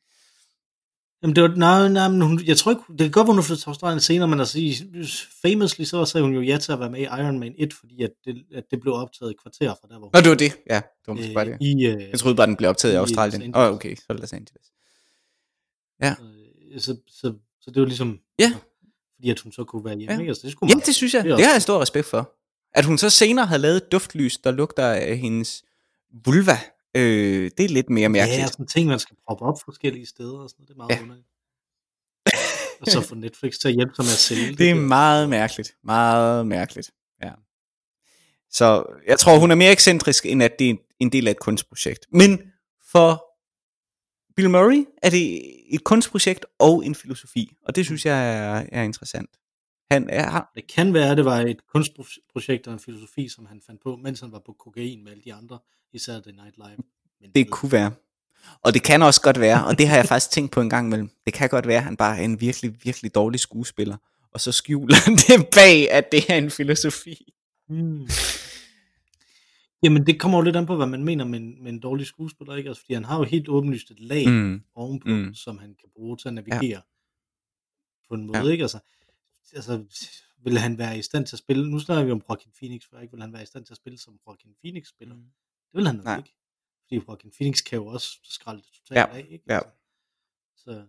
Jamen det var, nej, nej, men hun, jeg tror ikke, det kan godt være, hun flyttede til Australien senere, men altså, i- famously, så sagde hun jo ja til at være med i Iron Man 1, fordi at det, at det blev optaget et kvarter fra der, hvor Nå, det var det. Ja, det var måske bare det. i, øh, Jeg troede bare, den blev optaget i i Australien. Åh, oh, okay, så er det Los Angeles. øh, så, så, så det var ligesom, Ja. altså, fordi at hun så kunne være hjemme, Ja. Altså, det skulle Jamen, det synes jeg. det Det har jeg stor respekt for. At hun så senere har lavet et duftlys, der lugter af hendes vulva, øh, det er lidt mere mærkeligt. Ja, sådan ting, man skal proppe op forskellige steder og sådan noget, det er meget Ja. underligt. og så få Netflix til at hjælpe sig med at sælge det er der. meget mærkeligt. Meget mærkeligt. Ja. Så jeg tror, hun er mere ekscentrisk, end at det er en del af et kunstprojekt. Men for Bill Murray er det et kunstprojekt og en filosofi, og det synes jeg er, er interessant. Han er, har- Det kan være, at det var et kunstprojekt og en filosofi, som han fandt på, mens han var på kokain med alle de andre i Saturday Night Live. Men Det kunne være. Og det kan også godt være, og det har jeg faktisk tænkt på en gang imellem, det kan godt være, at han bare er en virkelig, virkelig dårlig skuespiller, og så skjuler han det bag, at det er en filosofi. Hmm. Jamen, det kommer jo lidt an på, hvad man mener med en, med en dårlig skuespiller, ikke? Altså, fordi han har jo helt åbenlyst et lag mm. Mm. ovenpå, mm. mm. som han kan bruge til at navigere ja. på en måde, Ja. ikke? Altså, altså, vil han være i stand til at spille, nu snakker vi om Joaquin Phoenix, for ikke vil han være i stand til at spille som Joaquin Phoenix spiller. Mm. Det vil han nok Nej. ikke. Fordi Joaquin Phoenix kan jo også skralde det totalt Ja, af, ikke? ja. Altså,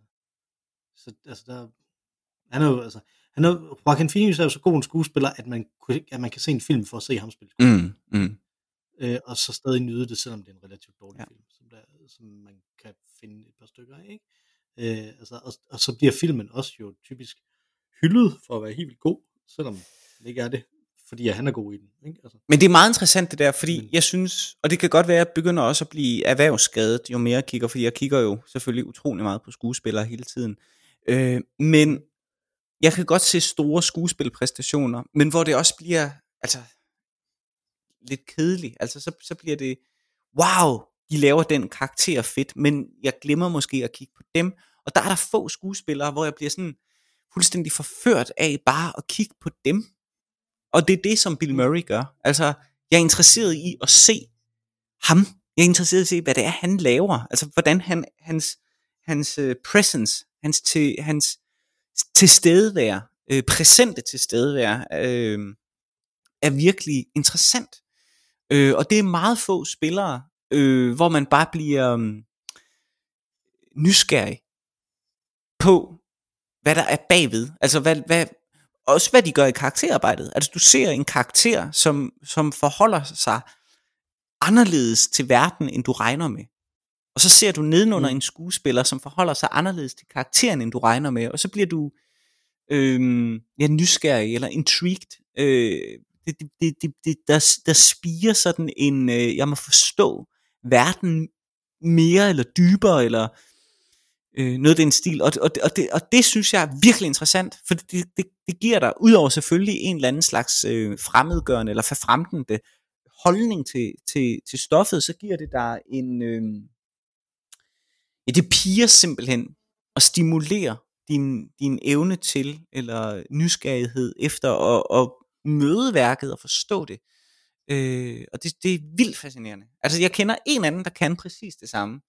så, så altså der, han er jo, altså, han er, Joaquin Phoenix er jo så god en skuespiller, at man, at man kan se en film for at se ham spille skuespiller. Mm, mm. øh, og så stadig nyde det, selvom det er en relativt dårlig ja. film, som, der, som man kan finde et par stykker af. Ikke? Øh, altså, og, og så bliver filmen også jo typisk hyldet for at være helt vildt god, selvom det ikke er det, fordi han er god i den. Ikke? Altså, Men det er meget interessant det der, fordi Mm. jeg synes, og det kan godt være, at jeg begynder også at blive erhvervsskadet, jo mere jeg kigger, fordi jeg kigger jo selvfølgelig utrolig meget på skuespillere hele tiden. Øh, men jeg kan godt se store skuespilpræstationer, men hvor det også bliver altså lidt kedeligt. Altså så, så bliver det, wow, de laver den karakter fedt, men jeg glemmer måske at kigge på dem. Og der er der få skuespillere, hvor jeg bliver sådan fuldstændig forført af bare at kigge på dem. Og det er det, som Bill Murray gør. Altså, jeg er interesseret i at se ham. Jeg er interesseret i at se, hvad det er, han laver. Altså, hvordan han, hans, hans øh, presence, hans, til, hans tilstedevær, øh, præsente tilstedevær, øh, er virkelig interessant. Øh, og det er meget få spillere, øh, hvor man bare bliver øh, nysgerrig på, hvad der er bagved. Altså, hvad, hvad, også hvad de gør i karakterarbejdet. Altså, du ser en karakter, som, som forholder sig anderledes til verden, end du regner med. Og så ser du nedenunder mm. en skuespiller, som forholder sig anderledes til karakteren, end du regner med. Og så bliver du øh, ja, nysgerrig eller intrigued. Øh, det, det, det, det, der, der spiger sådan en, øh, jeg må forstå verden mere eller dybere, eller øh, noget af den stil. Og, og, og, det, og det synes jeg er virkelig interessant, for det, det, det giver dig, udover selvfølgelig en eller anden slags øh, fremmedgørende eller forfremdende holdning til, til, til stoffet, så giver det dig en... Øh, ja, det piger simpelthen og stimulerer din, din evne til, eller nysgerrighed efter at, at møde værket og forstå det. Øh, og det, det er vildt fascinerende. Altså jeg kender en anden, der kan præcis det samme.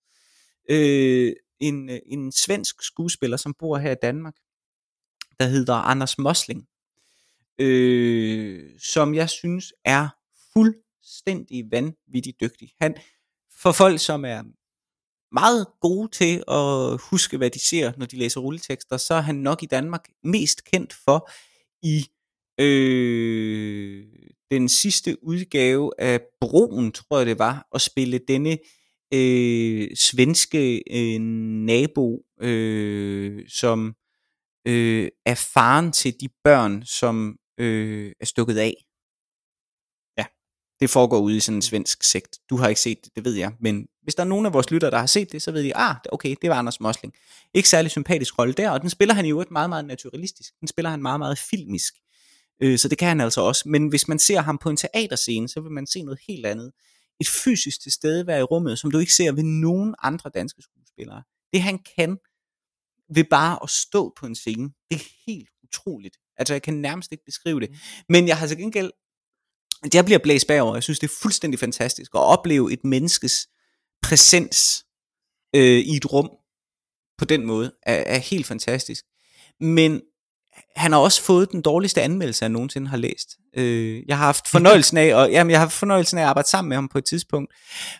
Øh, en, øh, en svensk skuespiller, som bor her i Danmark, der hedder Anders Mosling, øh, som jeg synes er fuldstændig vanvittigt dygtig. Han, for folk, som er meget gode til at huske, hvad de ser, når de læser rulletekster, så er han nok i Danmark mest kendt for i øh, den sidste udgave af Broen, tror jeg det var, at spille denne øh, svenske øh, nabo, øh, som øh, er faren til de børn, som øh, er stukket af. Ja, det foregår ude i sådan en svensk sekt. Du har ikke set det, det ved jeg, men hvis der er nogen af vores lyttere, der har set det, så ved de, ah, okay, det var Anders Mosling. Ikke særlig sympatisk rolle der, og den spiller han jo et meget, meget naturalistisk. Den spiller han meget, meget filmisk. Øh, så det kan han altså også. Men hvis man ser ham på en teaterscene, så vil man se noget helt andet. Et fysisk tilstedevær i rummet, som du ikke ser ved nogen andre danske skuespillere. Det han kan ved bare at stå på en scene, det er helt utroligt. Altså jeg kan nærmest ikke beskrive det. Men jeg har til gengæld, jeg bliver blæst bagover. Jeg synes, det er fuldstændig fantastisk at opleve et menneskes præsens øh, i et rum på den måde er, er helt fantastisk. Men han har også fået den dårligste anmeldelse, jeg nogensinde har læst. Øh, jeg har haft fornøjelsen af, og, jamen, jeg har haft fornøjelsen af at arbejde sammen med ham på et tidspunkt,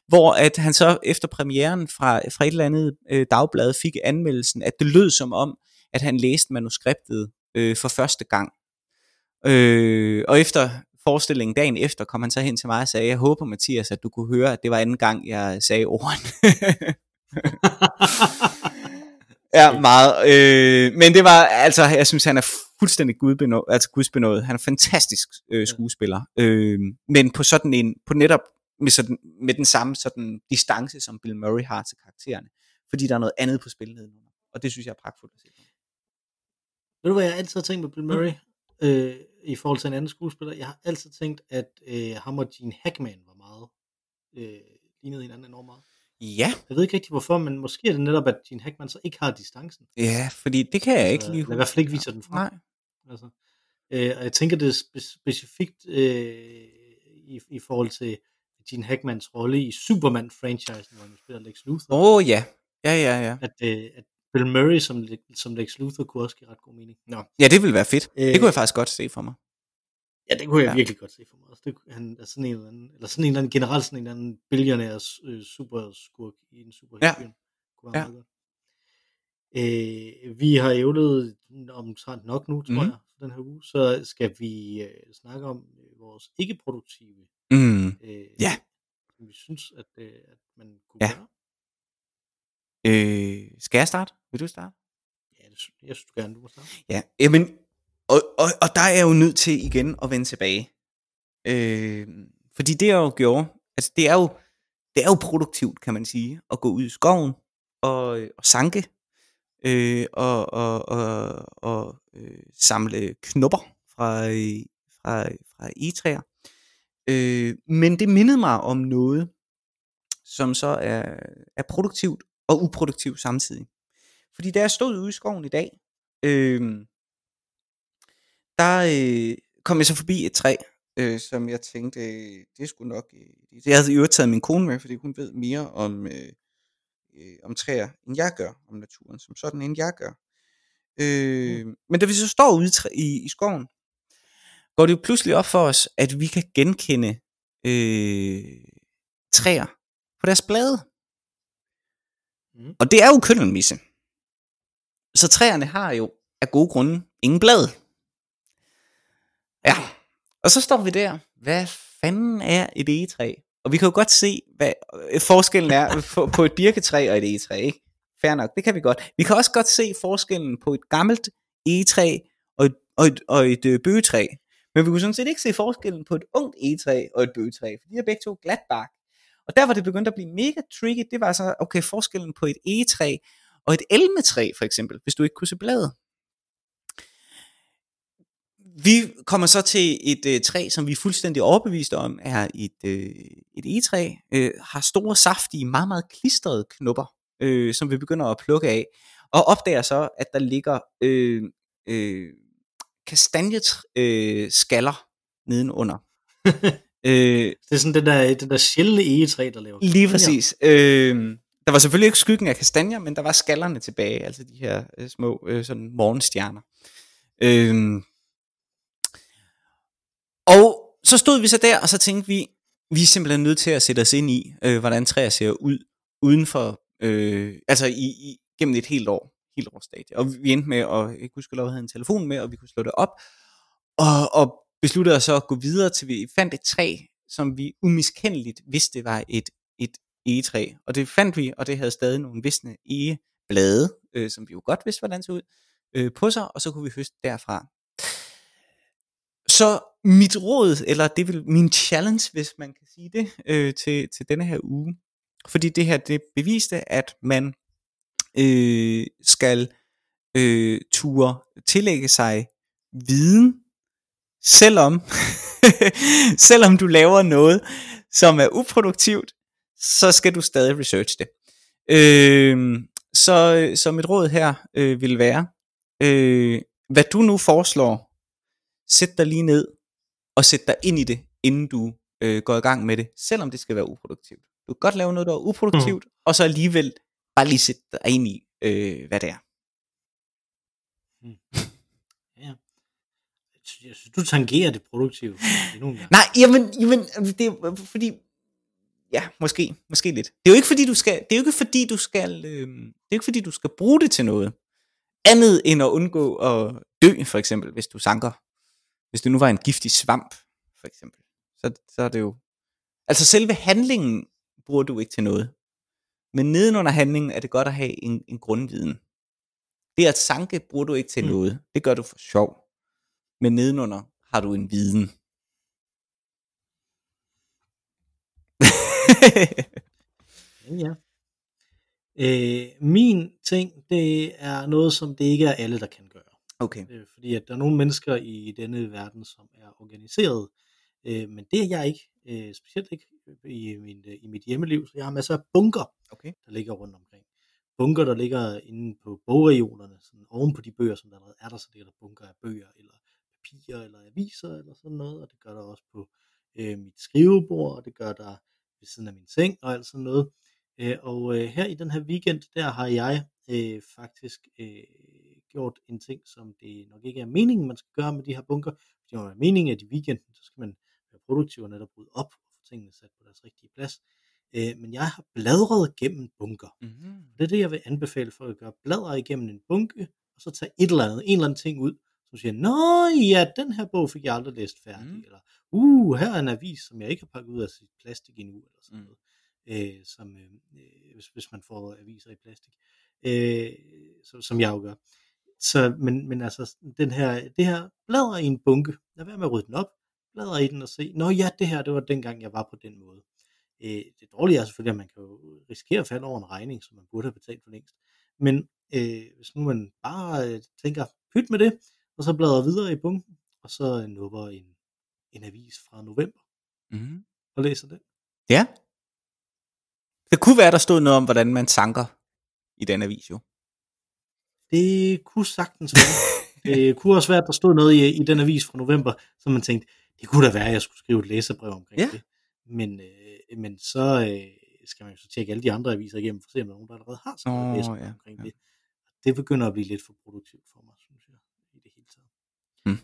hvor at han så efter premieren fra, fra et eller andet øh, dagblad fik anmeldelsen, at det lød som om, at han læste manuskriptet øh, for første gang. Øh, og efter forestillingen dagen efter, kom han så hen til mig og sagde, jeg håber Mathias, at du kunne høre, at det var anden gang, jeg sagde ordene. Ja, meget. Øh, men det var, altså, jeg synes, han er fuldstændig gudbenået, altså gudsbenået. Han er fantastisk øh, skuespiller. Øh, men på sådan en, på netop med, sådan, med den samme sådan distance, som Bill Murray har til karaktererne. Fordi der er noget andet på spil nedenunder. Og det synes jeg er pragtfuldt at se. Ved du, hvad jeg altid har tænkt med Bill Murray? Mm. Øh, I forhold til en anden skuespiller. Jeg har altid tænkt, at øh, ham og Gene Hackman var meget øh, lignede hinanden enormt meget. Ja. Jeg ved ikke rigtig hvorfor, men måske er det netop, at Gene Hackman så ikke har distancen. Ja, fordi det kan jeg ikke Altså, lige eller i hvert fald ikke viser den frem. Nej. Altså, øh, og jeg tænker, det spe- specifikt øh, i, i forhold til Gene Hackmans rolle i Superman-franchisen, hvor han spiller Lex Luthor. Åh oh, ja. Ja, ja, ja. At, øh, at, Bill Murray som, som Lex Luthor kunne også give ret god mening. Nå. Ja, det ville være fedt. Øh, det kunne jeg faktisk godt se for mig. Ja, det kunne jeg Ja. ja. virkelig godt se for mig. også. Det, han er sådan en eller anden, eller sådan en eller anden generelt sådan en eller anden billionærs øh, superskurk i en. Kunne være Ja. meget godt. Øh, vi har ævlet omtrent nok nu, tror mm. jeg, for den her uge. Så skal vi øh, snakke om øh, vores ikke-produktive Mm. øh, Ja. som vi synes, at, øh, at man kunne Ja. gøre. Øh, skal jeg starte? Vil du starte? Ja, det, jeg synes du gerne, du må starte. Ja, jamen, og, og, og der er jeg jo nødt til igen at vende tilbage. Øh, fordi det jeg jo gjorde, altså det er jo, det er jo produktivt, kan man sige, at gå ud i skoven og, og sanke øh, og, og, og, og øh, samle knopper fra, øh, fra, fra egetræer. Øh, men det mindede mig om noget, som så er, er produktivt og uproduktivt samtidig. Fordi da jeg stod ude i skoven i dag, øh, der øh, kom jeg så forbi et træ, øh, som jeg tænkte, øh, det skulle nok... Øh, jeg havde jo taget min kone med, fordi hun ved mere om, øh, øh, om træer, end jeg gør, om naturen som sådan, end jeg gør. Øh, mm. Men da vi så står ude i, træ- i, i skoven, går det jo pludselig op for os, at vi kan genkende øh, træer på deres blade. Mm. Og det er jo køndelmisse. Så træerne har jo af gode grunde ingen blad. Ja, og så står vi der. Hvad fanden er et egetræ? Og vi kan jo godt se, hvad øh, forskellen er på- på et birketræ og et egetræ, ikke? Fair nok, det kan vi godt. Vi kan også godt se forskellen på et gammelt egetræ og et, og et, og et øh, bøgetræ. Men vi kunne sådan set ikke se forskellen på et ungt egetræ og et bøgetræ, for de er begge to glatbark. Og der hvor det begyndte at blive mega tricky, det var så, okay, forskellen på et egetræ og et elmetræ for eksempel, hvis du ikke kunne se bladet. Vi kommer så til et øh, træ, som vi er fuldstændig overbeviste om er et, øh, et egetræ, øh, har store, saftige, meget, meget klistrede knopper, øh, som vi begynder at plukke af, og opdager så, at der ligger øh, øh, kastanjeskaller øh, skaller nedenunder. øh, Det er sådan det der, det der sjældne egetræ, der laver. Lige præcis. Øh, der var selvfølgelig ikke skyggen af kastanjer, men der var skallerne tilbage, altså de her øh, små øh, sådan morgenstjerner. Øh, og så stod vi så der, og så tænkte vi, vi er simpelthen nødt til at sætte os ind i, øh, hvordan træer ser ud uden for, øh, altså i, i, gennem et helt år, helt års stadie. Og vi endte med, at jeg kunne huske, at havde en telefon med, og vi kunne slå det op, og, og besluttede os så at gå videre, til vi fandt et træ, som vi umiskendeligt vidste var et, et egetræ. Og det fandt vi, og det havde stadig nogle visne egeblade, øh, som vi jo godt vidste, hvordan det så ud, øh, på sig, og så kunne vi høste derfra. Så mit råd, eller det vil min challenge, hvis man kan sige det, øh, til, til denne her uge, fordi det her, det beviste, at man øh, skal øh, ture tillægge sig viden, selvom, selvom du laver noget, som er uproduktivt, så skal du stadig research det. Øh, så, så mit råd her øh, vil være, øh, hvad du nu foreslår, sæt dig lige ned og sæt dig ind i det, inden du øh, går i gang med det, selvom det skal være uproduktivt. Du kan godt lave noget, der er uproduktivt, mm. og så alligevel bare lige sætte dig ind i, øh, hvad det er. Ja. Jeg synes, du tangerer det produktive. Nej, jamen, jamen det er fordi, ja, måske, måske lidt. Det er jo ikke fordi, du skal, det er jo ikke fordi, du skal, øh, det er jo ikke fordi, du skal bruge det til noget. Andet end at undgå at dø, for eksempel, hvis du sanker. Hvis det nu var en giftig svamp, for eksempel. Så, så er det jo, altså selve handlingen bruger du ikke til noget. Men nedenunder handlingen er det godt at have en, en grundviden. Det at sanke bruger du ikke til Mm. noget. Det gør du for sjov. Men nedenunder har du en viden. Ja. Øh, min ting, det er noget, som det ikke er alle, der kan gøre. Okay. Øh, fordi at der er nogle mennesker i denne verden, som er organiseret, øh, men det er jeg ikke. Øh, specielt ikke i, min, øh, i mit hjemmeliv, så jeg har masser af bunker, Okay. der ligger rundt omkring. Bunker, der ligger inde på bogregionerne, sådan oven på de bøger, som der allerede er der, så ligger der bunker af bøger, eller papirer, eller aviser, eller sådan noget, og det gør der også på øh, mit skrivebord, og det gør der ved siden af min seng, og alt sådan noget. Øh, og øh, her i den her weekend, der har jeg øh, faktisk øh, gjort en ting, som det nok ikke er meningen, man skal gøre med de her bunker. Det er meningen, at i weekenden, så skal man være produktiv og netop rydde op og få tingene sat på deres rigtige plads. Øh, men jeg har bladret gennem bunker. Mm-hmm. Det er det, jeg vil anbefale for at gøre. Bladre igennem en bunke, og så tage et eller andet, en eller anden ting ud, som siger, Nå ja, den her bog fik jeg aldrig læst færdig, Mm. mm. eller uh, her er en avis, som jeg ikke har pakket ud af sit plastik endnu, eller sådan Mm. noget, øh, som, øh, hvis, hvis man får aviser i plastik, øh, som, som jeg jo gør. Så, men, men altså, den her, det her bladre i en bunke, lad være med at rydde den op, bladre i den og se, nå ja, det her, det var dengang, jeg var på den måde. Øh, det dårlige er selvfølgelig, at man kan jo risikere at falde over en regning, som man burde have betalt for længst. Men øh, hvis nu man bare øh, tænker, pyt med det, og så bladrer videre i bunken, og så øh, nupper en, en avis fra november Mm-hmm. og læser den. Ja. Det kunne være, der stod noget om, hvordan man sanker i den avis jo. Det kunne sagtens være. det kunne også være, at der stod noget i, i den avis fra november, som man tænkte, det kunne da være, at jeg skulle skrive et læserbrev omkring Ja. det. Men, øh, men så øh, skal man jo så tjekke alle de andre aviser igennem, for at se, om der er nogen, der allerede har skrevet et læserbrev ja, omkring ja. det. Det begynder at blive lidt for produktivt for mig, synes jeg, i det hele taget. Hmm.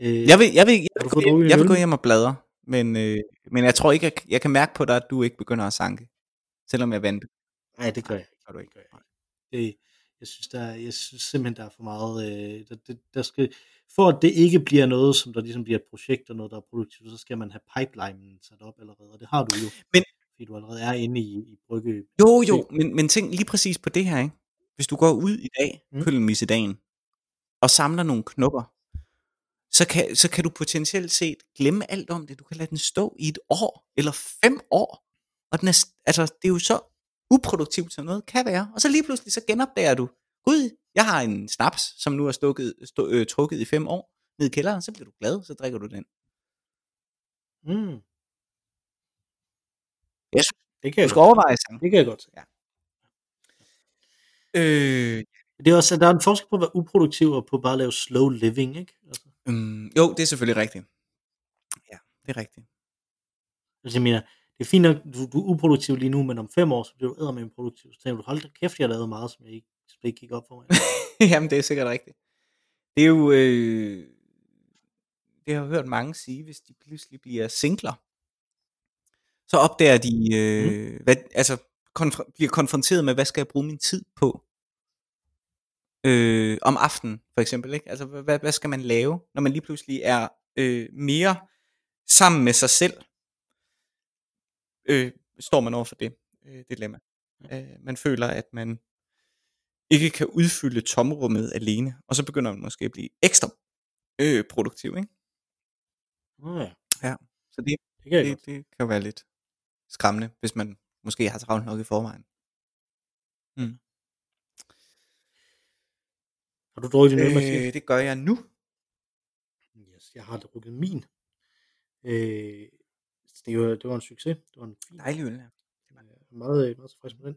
Øh, Jeg vil, jeg vil, jeg vil, gå, hjem, en jeg vil gå hjem og bladre, men, øh, men jeg tror ikke, jeg, jeg kan mærke på dig, at du ikke begynder at sanke. Selvom jeg venter. Nej, det gør jeg ikke. Det gør jeg ikke. Det, jeg synes, der, er- jeg synes simpelthen, der er for meget... Øh, der, det, der skal, for at det ikke bliver noget, som der ligesom bliver et projekt og noget, der er produktivt, så skal man have pipelinen sat op allerede, og det har du jo. Men- fordi du allerede er inde i, i brygge. Jo, jo, men, men tænk lige præcis på det her, ikke? Hvis du går ud i dag, Mm. køllemisse-dagen, og samler nogle knupper, så kan, så kan du potentielt set glemme alt om det. Du kan lade den stå i et år, eller fem år. Og den er, altså, det er jo så uproduktivt, som noget kan være. Og så lige pludselig, så genopdager du, gud, jeg har en snaps, som nu er stukket, stå, øh, trukket i fem år, ned i kælderen, så bliver du glad, så drikker du den. Mm. Synes, Det kan du jeg skal godt. overveje sådan. Det kan jeg godt se. Øh, Det er også, at der er en forskel på at være uproduktiv og på bare at lave slow living, ikke? Altså, øhm, jo, det er selvfølgelig rigtigt. Ja, det er rigtigt. altså jeg mener, det er fint nok, du, du er uproduktiv lige nu, men om fem år, så bliver du eddermame produktiv. Så tænker du, hold da kæft, jeg har lavet meget, som jeg ikke, som det ikke gik op for mig. Jamen, det er sikkert rigtigt. Det er jo... Øh, det har jeg hørt mange sige, hvis de pludselig bliver singler, så opdager de, øh, mm. hvad, altså konf- bliver konfronteret med, hvad skal jeg bruge min tid på? Øh, om aftenen, for eksempel. Ikke? Altså, hvad, hvad skal man lave, når man lige pludselig er øh, mere sammen med sig selv? Øh, står man over for det øh, dilemma. Øh, man føler, at man ikke kan udfylde tomrummet alene, og så begynder man måske at blive ekstra øh, produktiv, ikke? Nå ja, Ja, så det, det kan det, det kan være lidt skræmmende, hvis man måske har travlt nok i forvejen. Har du drukket din øl? Øh, det gør jeg nu. Yes, jeg har drukket min. Øh, det, var, det var en succes. Det var en fin, Dejlig øl, ja. øh, meget, meget tilfreds med den.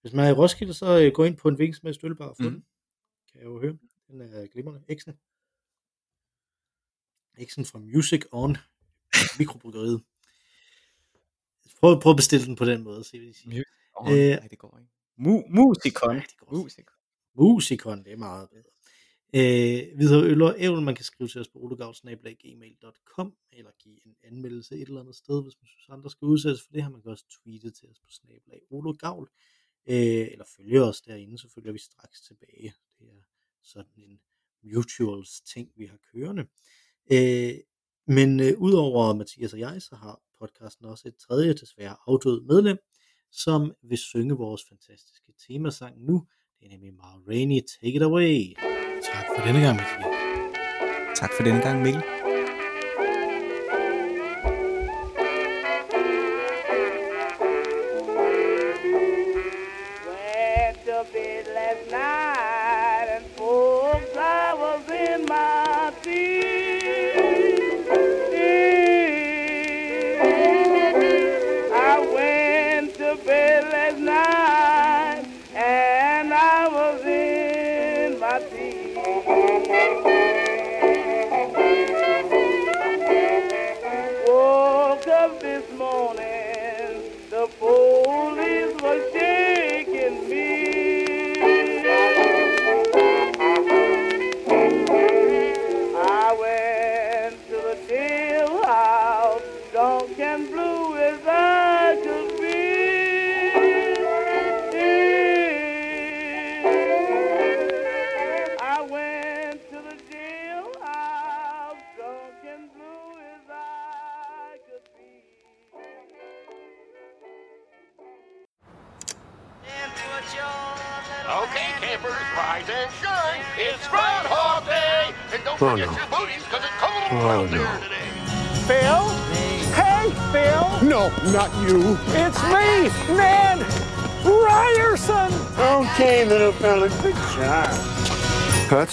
Hvis man er i Roskilde, så øh, gå ind på en hvilken som helst ølbar og få Mhm. den. Kan jeg jo høre. Den er glimrende. Exen. Exen fra Music On. Mikrobryggeriet. Prøv, prøv at bestille den på den måde, se hvad de siger. Oh, Øh, nej, det går ikke. Mu- musikon. Nej, det går. Musikon. Musikon, det er meget bedre. Øh, videre øl og ævl, man kan skrive til os på olegavl.gmail.com eller give en anmeldelse et eller andet sted, hvis man synes, andre skal udsættes for det her. Man kan også tweete til os på snablag olegavl, øh, eller følge os derinde, så følger vi straks tilbage. Det er sådan en mutuals ting, vi har kørende. Øh, men øh, udover Mathias og jeg, så har podcasten også et tredje, desværre afdød medlem, som vil synge vores fantastiske temasang nu. Det er nemlig Ma Rainey, Take It Away. Tak for denne gang, Mikkel. Tak for denne gang, Mikkel.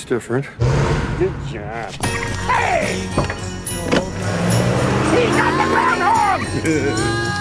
That's different. Good job. Hey! He got the groundhog!